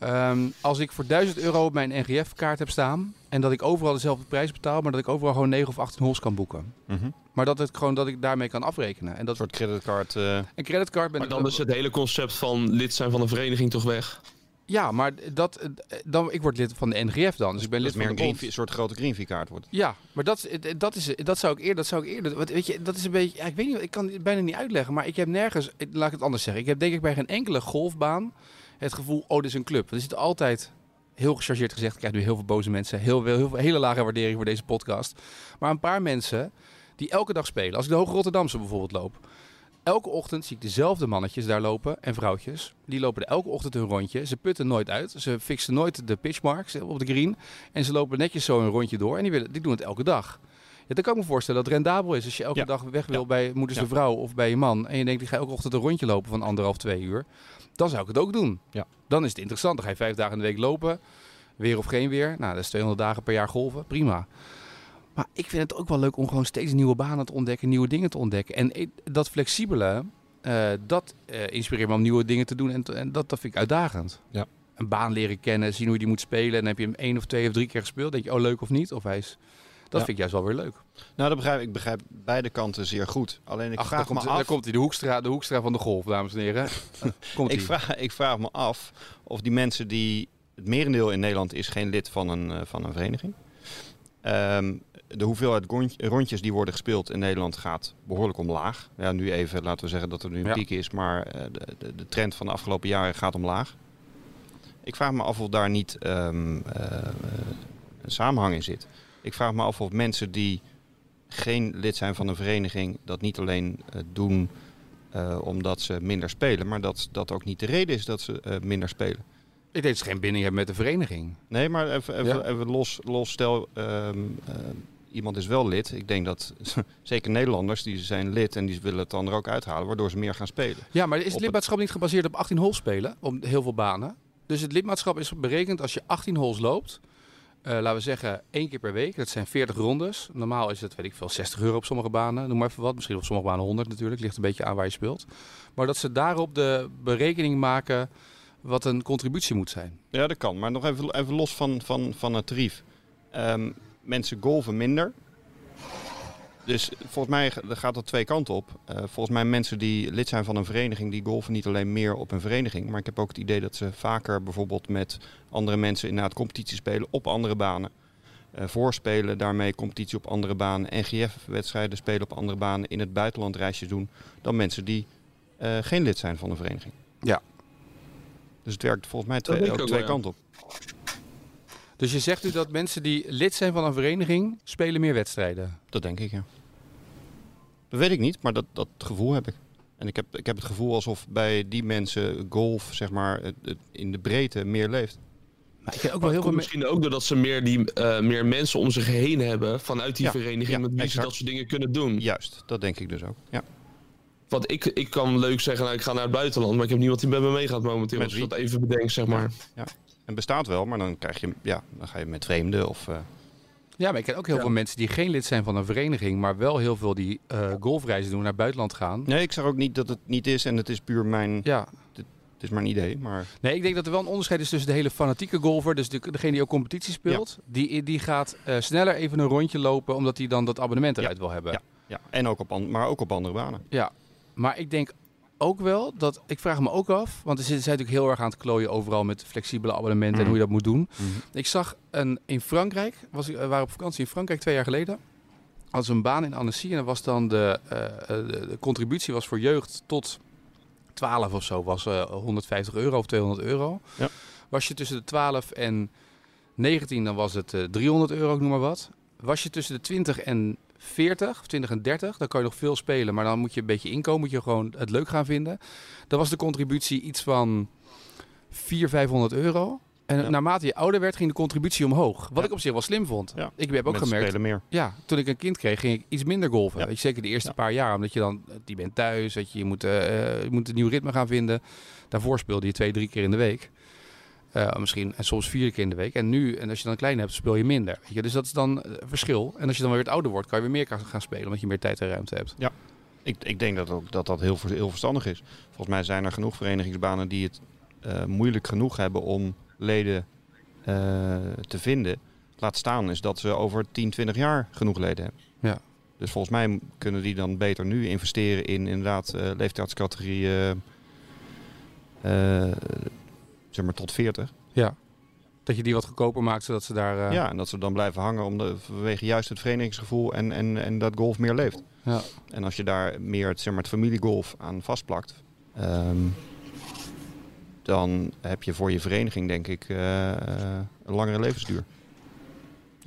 Ehm, als ik voor 1000 euro op mijn NGF-kaart heb staan en dat ik overal dezelfde prijs betaal, maar dat ik overal gewoon 9 of 18 holes kan boeken. Maar dat, het gewoon, dat ik daarmee kan afrekenen. En dat Een soort creditcard. eh, een creditcard ben Maar ik dan is het hele concept van lid zijn van een vereniging toch weg. Ja, maar dat, eh, dan, ik word lid van de NGF dan. Dus ik ben dat lid meer van een, green, soort grote greenfee kaart wordt. Ja, maar dat, is- dat, is, dat zou ik eerder, dat zou ik eerder, wat, weet je, dat is een beetje, ja, ik weet niet, ik kan het bijna niet uitleggen, maar ik heb nergens, laat ik het anders zeggen, ik heb denk ik bij geen enkele golfbaan het gevoel, oh, dit is een club. Er zit altijd, heel gechargeerd gezegd, ik krijg nu heel veel boze mensen, heel, veel, heel hele lage waardering voor deze podcast, maar een paar mensen die elke dag spelen, als ik de Hoge Rotterdamse bijvoorbeeld loop, elke ochtend zie ik dezelfde mannetjes daar lopen en vrouwtjes. Die lopen elke ochtend een rondje. Ze putten nooit uit. Ze fixen nooit de pitchmarks op de green. En ze lopen netjes zo een rondje door. En die, willen, die doen het elke dag. Dan kan ik me voorstellen dat het rendabel is als je elke Ja. dag weg wil Ja. bij moeders de vrouw of bij je man. En je denkt, ik ga elke ochtend een rondje lopen van anderhalf, twee uur. Dan zou ik het ook doen. Ja. Dan is het interessant. Dan ga je vijf dagen in de week lopen. Weer of geen weer. Nou, dat is 200 dagen per jaar golven. Prima. Maar ik vind het ook wel leuk om gewoon steeds nieuwe banen te ontdekken, nieuwe dingen te ontdekken. En ik- dat flexibele, eh, dat eh, inspireert me om nieuwe dingen te doen. En, en dat, dat vind ik uitdagend. Ja. Een baan leren kennen, zien hoe je die moet spelen. En dan heb je hem één of twee of drie keer gespeeld. denk je, oh leuk of niet? Of hij is... Dat Ja. vind ik juist wel weer leuk. Nou, dat begrijp, ik begrijp beide kanten zeer goed. Alleen ik Ach, vraag daar, komt, me daar af. komt hij, de hoekstra, de hoekstra van de golf, dames en heren. komt ik, vraag, ik vraag me af of die mensen die. Het merendeel in Nederland is geen lid van een, eh, van een vereniging. Ehm, de hoeveelheid rond- rondjes die worden gespeeld in Nederland gaat behoorlijk omlaag. Ja, nu even laten we zeggen dat er nu een Ja. piek is, maar eh, de, de, de trend van de afgelopen jaren gaat omlaag. Ik vraag me af of daar niet ehm, eh, eh, een samenhang in zit. Ik vraag me af of mensen die geen lid zijn van een vereniging dat niet alleen eh, doen eh, omdat ze minder spelen, maar dat dat ook niet de reden is dat ze eh, minder spelen. Ik denk dat ze geen binding hebben met de vereniging. Nee, maar even, even, Ja. even los, los, stel ehm, eh, iemand is wel lid. Ik denk dat zeker Nederlanders die zijn lid en die willen het dan er ook uithalen, waardoor ze meer gaan spelen. Ja, maar is het het- lidmaatschap niet gebaseerd op 18 holes spelen? Op heel veel banen? Dus het lidmaatschap is berekend als je 18 holes loopt. Eh, laten we zeggen één keer per week. Dat zijn 40 rondes. Normaal is het, weet ik veel, 60 euro op sommige banen. Noem maar even wat. Misschien op sommige banen 100 natuurlijk. Ligt een beetje aan waar je speelt. Maar dat ze daarop de berekening maken wat een contributie moet zijn. Ja, dat kan. Maar nog even, even los van, van, van het tarief. Ehm, mensen golven minder. Dus volgens mij gaat dat twee kanten op. Eh, volgens mij mensen die lid zijn van een vereniging, die golven niet alleen meer op een vereniging. Maar ik heb ook het idee dat ze vaker bijvoorbeeld met andere mensen inderdaad competitie spelen op andere banen. Eh, voorspelen, daarmee competitie op andere banen. NGF-wedstrijden spelen op andere banen. In het buitenland reisjes doen. Dan mensen die eh, geen lid zijn van een vereniging. Ja. Dus het werkt volgens mij twee, ook twee kanten op. Dus je zegt nu dat mensen die lid zijn van een vereniging spelen meer wedstrijden. Dat denk ik, ja. Dat weet ik niet, maar dat, dat gevoel heb ik. En ik heb, ik heb het gevoel alsof bij die mensen golf, zeg maar, in de breedte meer leeft. Maar ik ook wel heel veel misschien ook doordat ze meer, die, eh, meer mensen om zich heen hebben vanuit die Ja, vereniging ja, met wie ze dat soort dingen kunnen doen. Juist, dat denk ik dus ook. Ja. Want ik, ik kan leuk zeggen, nou, ik ga naar het buitenland, maar ik heb niemand die met me meegaat momenteel. Met Als je wie? dat even bedenkt, zeg maar. En bestaat wel, maar dan krijg je, ja, dan ga je met vreemden of... eh, Ja, maar ik ken ook heel Ja. veel mensen die geen lid zijn van een vereniging, maar wel heel veel die eh, golfreizen doen naar het buitenland gaan. Nee, ik zeg ook niet dat het niet is en het is puur mijn, Ja, het is maar een idee, maar nee, ik denk dat er wel een onderscheid is tussen de hele fanatieke golfer, dus de, degene die ook competitie speelt, die, die gaat eh, sneller even een rondje lopen omdat hij dan dat abonnement Ja. eruit wil hebben. Ja. ja. En ook op, maar ook op andere banen. Ja, maar ik denk ook wel dat, ik vraag me ook af, want er zijn natuurlijk heel erg aan het klooien overal met flexibele abonnementen en Mhm. hoe je dat moet doen. Ik zag een, in Frankrijk, was, ik- we waren op vakantie in Frankrijk twee jaar geleden. Ze een baan in Annecy en was dan de, eh, eh, de, de contributie was voor jeugd tot 12 of zo, was eh, 150 euro of 200 euro. Ja. Was je tussen de 12 en 19, dan was het eh, 300 euro, ik noem maar wat. Was je tussen de 20 en 40, of 20 en 30, dan kan je nog veel spelen, maar dan moet je een beetje inkomen, moet je gewoon het leuk gaan vinden. Dan was de contributie iets van 400, 500 euro. En Ja. naarmate je ouder werd, ging de contributie omhoog. Wat Ja. ik op zich wel slim vond. Ja. Ik heb ook Mensen gemerkt, meer. ja, toen ik een kind kreeg, ging ik iets minder golven. Weet je, zeker de eerste paar jaar. Omdat je dan, die bent thuis, weet je, je moet, eh, eh, je moet een nieuw ritme gaan vinden. Daarvoor speelde je twee, drie keer in de week. Eh, misschien, en soms vier keer in de week. En nu, en als je dan een klein hebt, speel je minder. Weet je? Dus dat is dan eh, verschil. En als je dan weer wat ouder wordt, kan je weer meer gaan gaan spelen. Omdat je meer tijd en ruimte hebt. Ik, ik denk dat ook, dat, dat heel, heel verstandig is. Volgens mij zijn er genoeg verenigingsbanen die het eh, moeilijk genoeg hebben om leden te vinden. Laat staan is dat ze over 10, 20 jaar genoeg leden hebben. Ja. Dus volgens mij kunnen die dan beter nu investeren in inderdaad eh maar tot 40. Ja. Dat je die wat goedkoper maakt, zodat ze daar... eh, Ja, en dat ze dan blijven hangen om de, vanwege juist het verenigingsgevoel en, en, en dat golf meer leeft. Ja. En als je daar meer het, zeg maar, het familiegolf aan vastplakt, ehm, dan heb je voor je vereniging denk ik eh, een langere levensduur.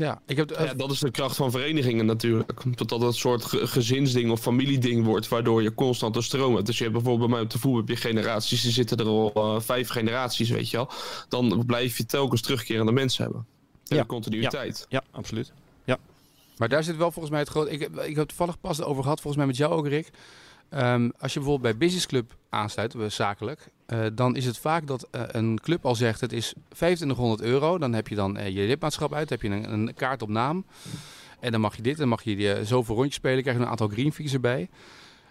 Ja. Ik heb, eh, Ja, dat is de kracht van verenigingen natuurlijk. Dat dat een soort ge- gezinsding of familieding wordt, waardoor je constant een stroom hebt. Dus je hebt bijvoorbeeld bij mij op de voetbal heb je generaties, die zitten er al eh, vijf generaties, weet je wel. Dan blijf je telkens terugkerende mensen hebben. En Ja. de continuïteit. Ja, absoluut. Maar daar zit wel volgens mij het grote. Ik, heb- ik heb toevallig pas over gehad, volgens mij met jou ook, Rick. Ehm, als je bijvoorbeeld bij Business Club aansluit, eh, zakelijk, eh, dan is het vaak dat eh, een club al zegt: het is 2500 euro. Dan heb je dan je lidmaatschap uit, heb je een, een kaart op naam. En dan mag je dit, dan mag je die, zoveel rondjes spelen, krijg je een aantal green fees erbij.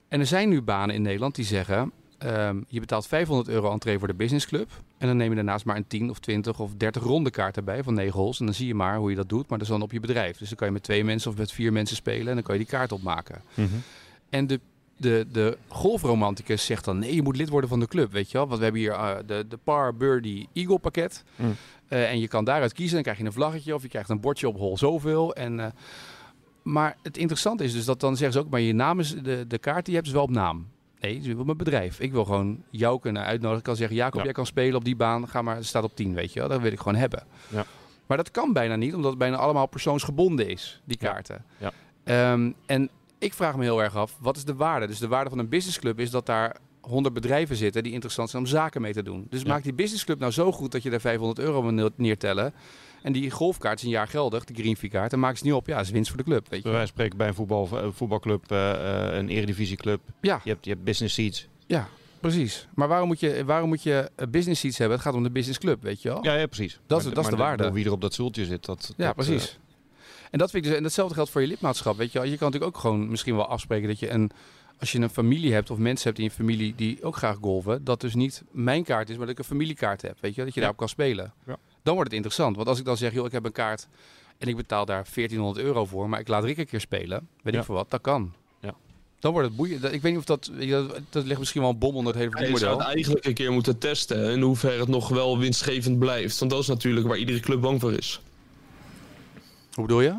En er zijn nu banen in Nederland die zeggen: ehm, je betaalt 500 euro entree voor de Business Club. En dan neem je daarnaast maar een 10 of 20 of 30 ronde kaart erbij van 9 holes. En dan zie je maar hoe je dat doet, maar dat is dan op je bedrijf. Dus dan kan je met twee mensen of met vier mensen spelen en dan kan je die kaart opmaken. En de, de, de golfromanticus zegt dan: nee, je moet lid worden van de club. Weet je wel? Want we hebben hier eh, de, de Par Birdie Eagle pakket. Mm. Eh, en je kan daaruit kiezen. Dan krijg je een vlaggetje of je krijgt een bordje op hol zoveel. En, eh, maar het interessante is dus dat dan zeggen ze ook: maar je naam is de, de kaart die je hebt is wel op naam. Nee, is op mijn bedrijf. Ik wil gewoon jou kunnen uitnodigen. Ik kan zeggen: Jacob, Ja. jij kan spelen op die baan. Ga maar, staat op 10, weet je wel. Dat wil ik gewoon hebben. Ja. Maar dat kan bijna niet, omdat het bijna allemaal persoonsgebonden is, die kaarten. Ja. Ehm, en ik vraag me heel erg af, wat is de waarde? Dus de waarde van een businessclub is dat daar 100 bedrijven zitten die interessant zijn om zaken mee te doen. Dus Ja. maak die businessclub nou zo goed dat je daar 500 euro wil neer- neertellen. En die golfkaart is een jaar geldig, de Green Fee kaart. En maak ze niet op. Ja, is winst voor de club. Weet je. Van spreken bij een voetbal, eh, voetbalclub, eh, een eredivisieclub. Ja, Je hebt, je hebt business seats. ja. Precies. Maar waarom moet je, waarom moet je business seats hebben? Het gaat om de business club, weet je wel? Ja, ja precies. Dat Maar- dat is de waarde. Wie er op dat stoeltje zit, dat... Ja, dat, precies. En, dat vind ik dus, en datzelfde geldt voor je lidmaatschap. Weet je, wel. je kan natuurlijk ook gewoon misschien wel afspreken dat je een, als je een familie hebt of mensen hebt in je familie die ook graag golven, dat dus niet mijn kaart is, maar dat ik een familiekaart heb. Weet je, wel, dat je Ja. daarop kan spelen. Ja. Dan wordt het interessant. Want als ik dan zeg, joh, ik heb een kaart en ik betaal daar 1400 euro voor, maar ik laat Rick een keer spelen, weet Ja. ik voor wat, dat kan. Ja. Dan wordt het boeiend. Dat- Ik weet niet of dat, dat, dat ligt misschien wel een bom onder het hele Je zou verdienmodel. het eigenlijk een keer moeten testen in hoeverre het nog wel winstgevend blijft. Want dat is natuurlijk waar iedere club bang voor is. Hoe bedoel je?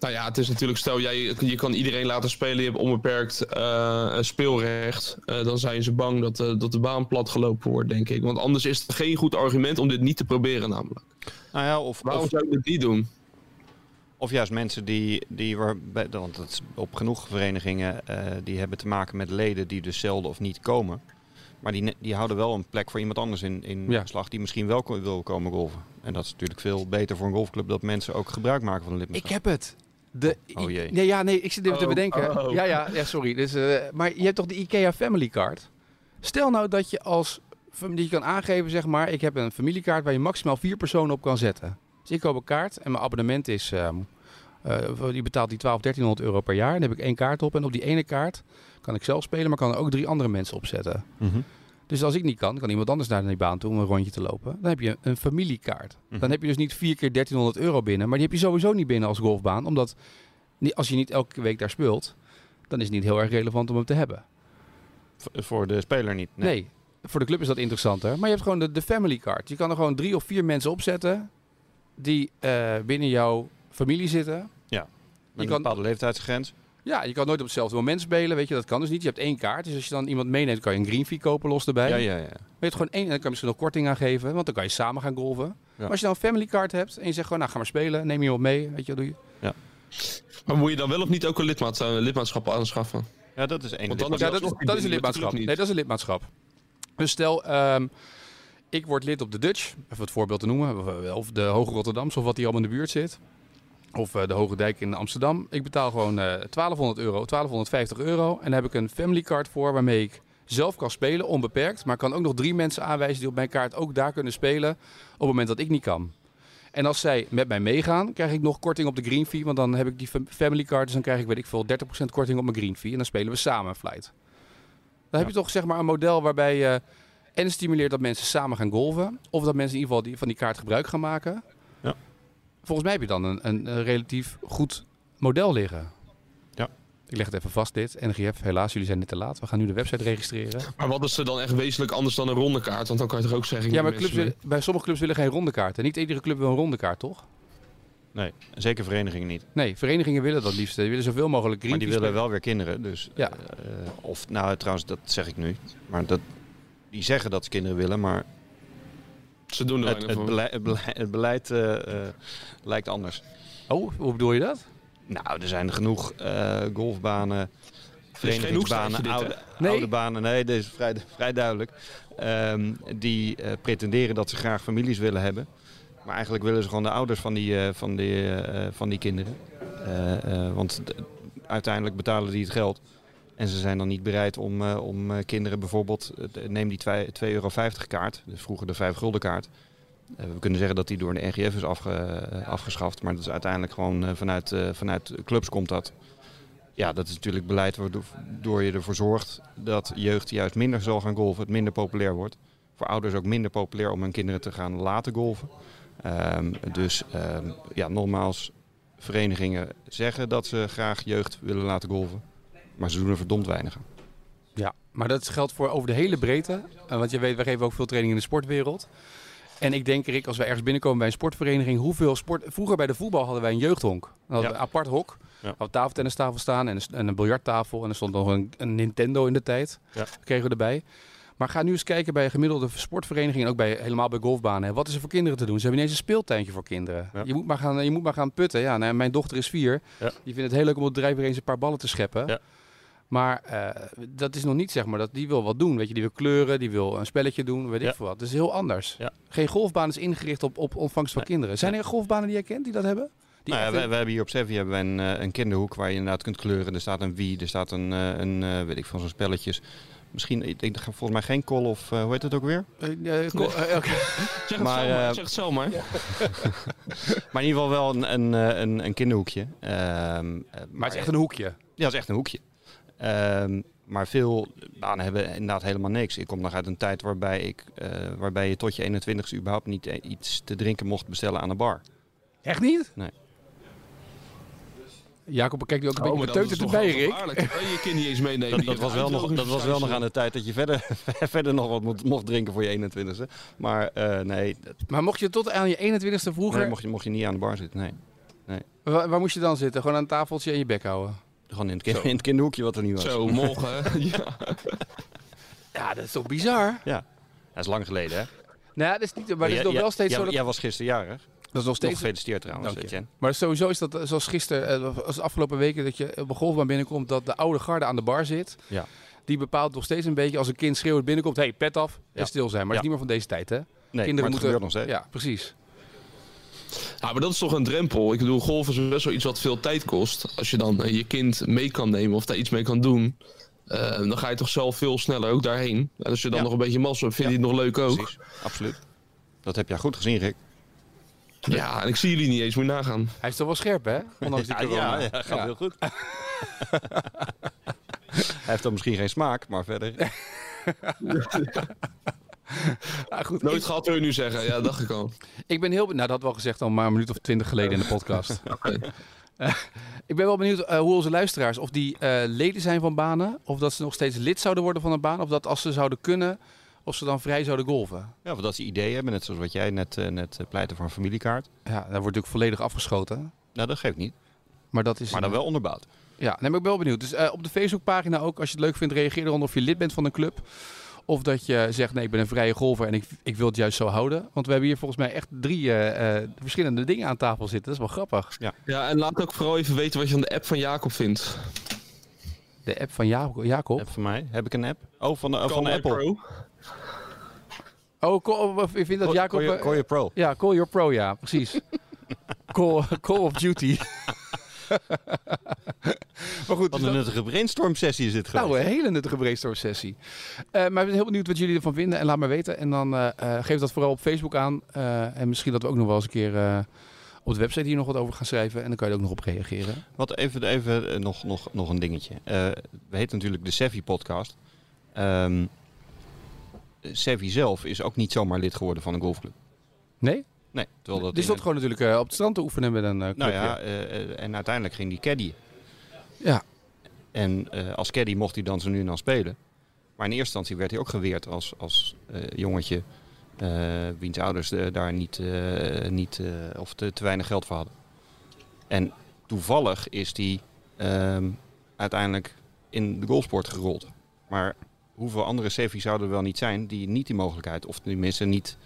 Nou ja, het is natuurlijk, stel jij, je kan iedereen laten spelen, je hebt onbeperkt eh, speelrecht. Eh, dan zijn ze bang dat, eh, dat de baan platgelopen wordt, denk ik. Want anders is het geen goed argument om dit niet te proberen, namelijk. Nou ja, of, Waarom of, zou je dit niet doen? of juist mensen die, die want dat is op genoeg verenigingen, eh, die hebben te maken met leden die dus zelden of niet komen. Maar die, die houden wel een plek voor iemand anders in, in Ja. slag die misschien wel ko- wil komen golven. En dat is natuurlijk veel beter voor een golfclub dat mensen ook gebruik maken van een lidmaatschap. Ik heb het. De, Oh jee. Nee, ja, nee, ik zit even te Oh, bedenken. oh. Ja, ja, ja, sorry. Dus, eh, maar je hebt toch de IKEA Family Card? Stel nou dat je als die je kan aangeven, zeg maar, ik heb een familiekaart waar je maximaal vier personen op kan zetten. Dus ik koop een kaart en mijn abonnement is, ehm eh, die betaalt die 12, 1300 euro per jaar. Dan heb ik één kaart op en op die ene kaart kan ik zelf spelen, maar kan er ook drie andere mensen opzetten. Mhm. Dus als ik niet kan, kan iemand anders naar die baan toe om een rondje te lopen. Dan heb je een familiekaart. Mhm. Dan heb je dus niet vier keer 1300 euro binnen. Maar die heb je sowieso niet binnen als golfbaan. Omdat als je niet elke week daar speelt, dan is het niet heel erg relevant om hem te hebben. V- Voor de speler niet. Nee. Voor de club is dat interessanter. Maar je hebt gewoon de, de family card. Je kan er gewoon drie of vier mensen opzetten die eh, binnen jouw familie zitten. Met Je een kan- bepaalde leeftijdsgrens. Ja, je kan nooit op hetzelfde moment spelen. Weet je, dat kan dus niet. Je hebt één kaart. Dus als je dan iemand meeneemt, kan je een green fee kopen los erbij. Ja, ja, ja. Maar je hebt gewoon één, en dan kan je misschien nog korting aan geven, want dan kan je samen gaan golven. Maar als je dan een family card hebt en je zegt gewoon, nou ga maar spelen, neem je wat mee, weet je, wat doe je? Maar moet je dan wel of niet ook een lidmaat, eh, lidmaatschap aanschaffen? Ja, dat is één. Want dan lidmaatschap. Ja, dat dat is, dat is een lidmaatschap. Nee, dat is een lidmaatschap. Dus stel, ehm, ik word lid op de Dutch, even het voorbeeld te noemen, of- of de Hoge Rotterdamse, of wat hier allemaal in de buurt zit. Of eh, de Hoge Dijk in Amsterdam. Ik betaal gewoon eh 1200 euro, 1250 euro. En daar heb ik een family card voor waarmee ik zelf kan spelen, onbeperkt. Maar kan ook nog drie mensen aanwijzen die op mijn kaart ook daar kunnen spelen op het moment dat ik niet kan. En als zij met mij meegaan, krijg ik nog korting op de green fee. Want dan heb ik die fam- family card, dus dan krijg ik, weet ik veel, 30% korting op mijn green fee. En dan spelen we samen een flight. Dan heb je toch zeg maar een model waarbij je en stimuleert dat mensen samen gaan golven. Of dat mensen in ieder geval die, van die kaart gebruik gaan maken. Volgens mij heb je dan een, een, een relatief goed model liggen. Ja. Ik leg het even vast dit. NGF, helaas, jullie zijn net te laat. We gaan nu de website registreren. Maar wat is er dan echt wezenlijk anders dan een ronde kaart? Want dan kan je toch ook zeggen... Ja, maar clubs willen, bij sommige clubs willen geen ronde kaarten. Niet iedere club wil een ronde kaart, toch? Nee, zeker verenigingen niet. Nee, verenigingen willen dat liefst. Die willen zoveel mogelijk green Maar die willen wel weer kinderen. Dus, Ja. eh, of, nou trouwens, dat zeg ik nu. Maar dat, die zeggen dat ze kinderen willen, maar. Ze doen er het, beleid, het beleid, het beleid, eh, eh, lijkt anders. Oh, hoe bedoel je dat? Nou, er zijn genoeg eh, golfbanen, verenigingsbanen, dit, oude, Nee. oude banen. Nee, dit is vrij, vrij duidelijk. Ehm, die eh, pretenderen dat ze graag families willen hebben. Maar eigenlijk willen ze gewoon de ouders van die, eh, van die, van die kinderen. Eh, eh, want uiteindelijk betalen die het geld. En ze zijn dan niet bereid om, eh, om eh, kinderen bijvoorbeeld... eh, neem die 2,50 euro kaart, dus vroeger de 5 gulden kaart. We kunnen zeggen dat die door de NGF is afge, afgeschaft. Maar dat is uiteindelijk gewoon vanuit, vanuit clubs komt dat. Ja, dat is natuurlijk beleid waardoor je ervoor zorgt dat jeugd juist minder zal gaan golven, het minder populair wordt. Voor ouders ook minder populair om hun kinderen te gaan laten golven. Ehm, dus ehm, ja, nogmaals, verenigingen zeggen dat ze graag jeugd willen laten golven. Maar ze doen er verdomd weinig aan. Ja, maar dat geldt voor over de hele breedte. Eh, want je weet, wij geven ook veel training in de sportwereld. En ik denk, Rick, als we ergens binnenkomen bij een sportvereniging, hoeveel sport... Vroeger bij de voetbal hadden wij een jeugdhonk. Dan hadden we Ja. een apart hok. Ja. Hadden we tafeltennistafel staan en een, en een biljarttafel. En er stond nog een, een Nintendo in de tijd. Ja. kregen we erbij. Maar ga nu eens kijken bij een gemiddelde sportvereniging en ook bij, helemaal bij golfbanen. Wat is er voor kinderen te doen? Ze hebben ineens een speeltuintje voor kinderen. Ja. Je, moet maar gaan, je moet maar gaan putten. Ja, nou, mijn dochter is vier. Ja. Die vindt het heel leuk om op het drijf weer eens een paar ballen te scheppen. Ja. Maar eh, dat is nog niet zeg maar dat die wil wat doen. Weet je, die wil kleuren, die wil een spelletje doen, weet Ja. ik veel wat. Dat is heel anders. Ja. Geen golfbaan is ingericht op, op ontvangst van Nee. kinderen. Zijn er golfbanen die jij kent die dat hebben? Die Nou ja, hebben hier op Sevi hebben wij een, eh, een kinderhoek waar je inderdaad kunt kleuren. Er staat een Wii, er staat een, eh, een eh, weet ik van zo'n spelletjes. Misschien, ik denk volgens mij geen call of, hoe heet het ook weer? Eh, oké. Zeg het Maar, zo maar. eh, Zeg het zo maar. Maar in ieder geval wel een, een, eh, een, een kinderhoekje. Ehm, eh, Maar het is echt een hoekje. Ja, het is echt een hoekje. Ehm, maar veel banen hebben inderdaad helemaal niks. Ik kom nog uit een tijd waarbij, ik, eh, waarbij je tot je 21ste überhaupt niet eh, iets te drinken mocht bestellen aan de bar. Echt niet? Nee. Jacob kijkt nu ook een Oh, beetje beteuterd erbij, wel Rick. je kind niet eens meenemen. Dat, was, wel nog, dat was wel nog aan de... tijd dat je verder, verder nog wat mo- mocht drinken voor je 21ste. Maar eh, nee, Maar mocht je tot aan je 21ste vroeger... nee, mocht, je, mocht je niet aan de bar zitten. Nee. Waar, waar moest je dan zitten? Gewoon aan een tafeltje en je bek houden? Gewoon in het, kind- in het kinderhoekje wat er niet was. Zo, morgen. ja. Ja, dat is toch bizar? Ja. Dat is lang geleden, hè? Nou, ja, dat is niet... Maar dat is Jij- nog wel steeds jij, zo... Dat, Jij was gisteren jarig. dat is nog Nog steeds... gefeliciteerd trouwens. Maar sowieso is dat eh, zoals gisteren, eh, als de afgelopen weken, dat je op een golfbaan binnenkomt, dat de oude garde aan de bar zit. Ja. Die bepaalt nog steeds een beetje, als een kind schreeuwt binnenkomt, hey, pet af en Ja. stil zijn. Maar Ja. dat is niet meer van deze tijd, hè? Nee, Kinderen maar het moeten- gebeurt nog steeds. Ja, precies. Ja, maar dat is toch een drempel. Ik bedoel, golf is best wel iets wat veel tijd kost. Als je dan eh, je kind mee kan nemen of daar iets mee kan doen, eh, dan ga je toch zelf veel sneller ook daarheen. En als je dan Ja. nog een beetje massa hebt, vind je het nog leuk ook. Precies, absoluut. Dat heb jij goed gezien, Rick. Ja, en ik zie jullie niet eens, moet je nagaan. Hij is toch wel scherp, hè? Ondanks die Ja, corona. ja, ja, gaat Ja. heel goed. Hij heeft dan misschien geen smaak, maar verder. Ah, goed, Nooit ik, gehad wil je nu zeggen. Ja, dacht ik al. ik ben heel benieuwd, nou dat had wel gezegd al maar een minuut of twintig geleden in de podcast. Eh, ik ben wel benieuwd eh, hoe onze luisteraars, of die eh, leden zijn van banen, of dat ze nog steeds lid zouden worden van een baan, of dat als ze zouden kunnen, of ze dan vrij zouden golven. Ja, of dat ze ideeën hebben, net zoals wat jij net, net pleitte voor een familiekaart. Ja, daar wordt natuurlijk volledig afgeschoten. Nou, dat geeft niet. Maar dat is... Maar dan wel onderbouwd. Ja, nee, maar ik ben wel benieuwd. Dus eh, op de Facebookpagina ook, als je het leuk vindt, reageer eronder of je lid bent van een club. Of dat je zegt, nee, ik ben een vrije golfer en ik, ik wil het juist zo houden. Want we hebben hier volgens mij echt drie eh, eh, verschillende dingen aan tafel zitten. Dat is wel grappig. Ja, en laat ook vooral even weten wat je van de app van Jacob vindt. De app van Jacob. Jacob. App van mij. Heb ik een app? Oh, van, de, oh, van Call My Apple. Pro. Oh, call, of je vindt dat Jacob... Call, your- eh, call your pro. Ja, Call Your Pro, ja, precies. call, call of Duty. maar goed, Wat dus een nuttige brainstorm sessie is dit geweest. nou, een hele nuttige brainstorm sessie. Eh, maar ik ben heel benieuwd wat jullie ervan vinden. En laat maar weten. En dan eh, eh, geef dat vooral op Facebook aan. En misschien dat we ook nog wel eens een keer op de website hier nog wat over gaan schrijven. En dan kan je er ook nog op reageren. Wat even, even nog, nog, nog een dingetje. We heten natuurlijk de Sevi podcast. Ehm Sevi zelf is ook niet zomaar lid geworden van een golfclub. Nee? Nee, terwijl dat Die in stond gewoon natuurlijk op het strand te oefenen met een Nou clubje. ja, eh, eh, en uiteindelijk ging die caddy. Ja. En eh, als caddy mocht hij dan zo nu en dan spelen. Maar in eerste instantie werd hij ook geweerd als, als eh, jongetje. eh, wiens ouders daar niet, niet of te, te weinig geld voor hadden. En toevallig is hij ehm, uiteindelijk in de golfsport gerold. Maar hoeveel andere Sevi's zouden er wel niet zijn die niet die mogelijkheid, of tenminste niet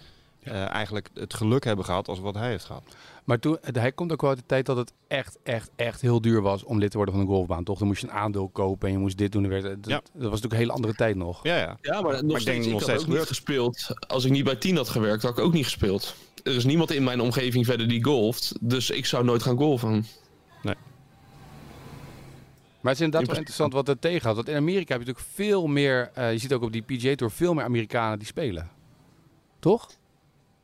eigenlijk het geluk hebben gehad als wat hij heeft gehad. Maar toen, hij komt ook wel uit de tijd dat het echt, echt, echt heel duur was om lid te worden van een golfbaan. Toch? Dan moest je een aandeel kopen en je moest dit doen. en werd- Dat, Ja. dat was natuurlijk een hele andere tijd nog. Ja, ja. Ja, maar nog denk steeds, ik had steeds ook niet gespeeld. Als ik niet bij 10 had gewerkt, had ik ook niet gespeeld. Er is niemand in mijn omgeving verder die golft. Dus ik zou nooit gaan golfen. Maar het is inderdaad wel In interessant wat er tegenhoudt. Want in Amerika heb je natuurlijk veel meer... eh, je ziet ook op die PGA Tour veel meer Amerikanen die spelen. Toch?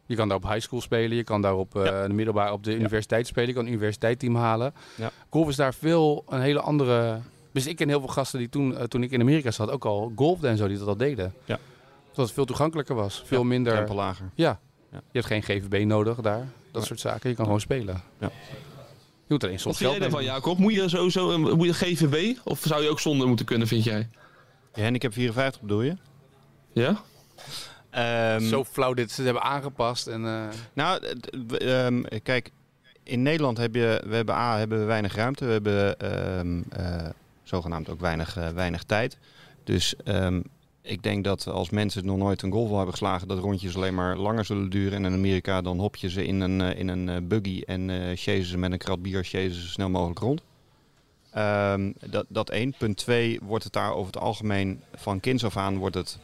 Je kan daar op high school spelen. Je kan daar op eh, Ja. de middelbare, op de universiteit spelen. Je kan een universiteitsteam halen. Ja. Golf is daar veel een hele andere... Dus ik ken heel veel gasten die toen, eh, toen ik in Amerika zat ook al golfden en zo, die dat al deden. Ja. Dat het veel toegankelijker was. Veel Ja, minder... Lager. Ja. Ja. Je hebt geen GVB nodig daar. Dat soort zaken. Je kan gewoon spelen. Ja. Je moet alleen Wat soms jij geld daarvan, nemen. Jacob? Moet je sowieso een, moet je GVB? Of zou je ook zonder moeten kunnen, vind jij? Je handicap 54 bedoel je? Ja? Ehm, Zo flauw dit ze het hebben aangepast. En, eh, Nou, ehm, kijk, in Nederland heb je, we hebben A, hebben we weinig ruimte. We hebben ehm, eh, zogenaamd ook weinig, eh, weinig tijd. Dus ik denk dat als mensen nog nooit een golfbal hebben geslagen, dat rondjes alleen maar langer zullen duren. En in Amerika dan hop je ze in een, in een buggy en chasen ze met een krat bier chasen ze zo snel mogelijk rond. Dat, dat één. Punt twee, wordt het daar over het algemeen van kinds af aan wordt het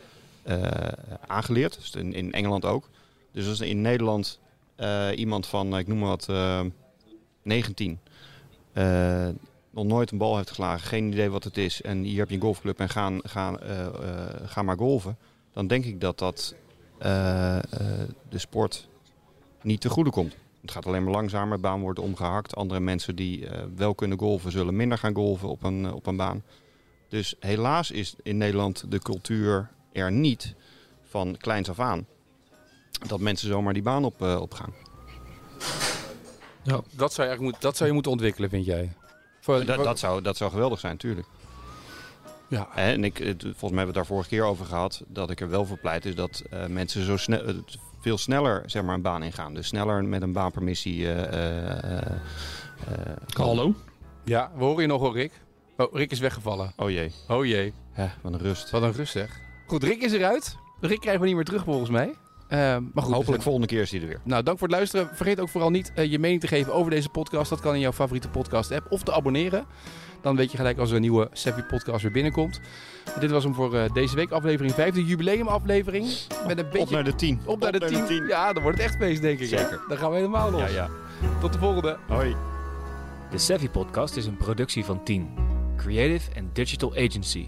aangeleerd. Dus in, in Engeland ook. Dus als in Nederland eh, iemand van, eh, ik noem maar wat, eh, 19 eh, nog nooit een bal heeft geslagen, geen idee wat het is. En hier heb je een golfclub en ga, ga, eh, eh, ga maar golven. Dan denk ik dat dat eh, eh, de sport niet te goede komt. Het gaat alleen maar langzamer, baan wordt omgehakt. Andere mensen die eh, wel kunnen golven, zullen minder gaan golven op een, eh, op een baan. Dus helaas is in Nederland de cultuur er niet van kleins af aan. Dat mensen zomaar die baan op, eh, op gaan. Dat zou, je eigenlijk moet, dat zou je moeten ontwikkelen, vind jij? Voor, Dat, dat, zou, dat zou geweldig zijn, tuurlijk. ja. En ik, het- volgens mij hebben we het daar vorige keer over gehad. Dat ik er wel voor pleit is dat eh, mensen zo snel, eh, veel sneller zeg maar, een baan ingaan. Dus sneller met een baanpermissie. eh, eh, eh, eh, Hallo? ja, we horen je nog hoor, Rick. Oh, Rick is weggevallen. Oh jee, Oh jee, Hè, wat een rust. wat een rust zeg. Goed, Rick is eruit. Rick krijgen we niet meer terug volgens mij. Ehm, maar goed, Hopelijk zijn- volgende keer is hij er weer. Nou, dank voor het luisteren. Vergeet ook vooral niet eh, je mening te geven over deze podcast. Dat kan in jouw favoriete podcast app. Of te abonneren. Dan weet je gelijk als er een nieuwe Savvy podcast weer binnenkomt. Dit was hem voor eh, deze week aflevering 5. De jubileumaflevering. Met een beetje... Op naar de 10. op naar de 10. Ja, dan wordt het echt feest denk ik. hè? Zeker. Dan gaan we helemaal los. ja, ja. Tot de volgende. Hoi. De Savvy Podcast is een productie van 10. Creative and Digital Agency.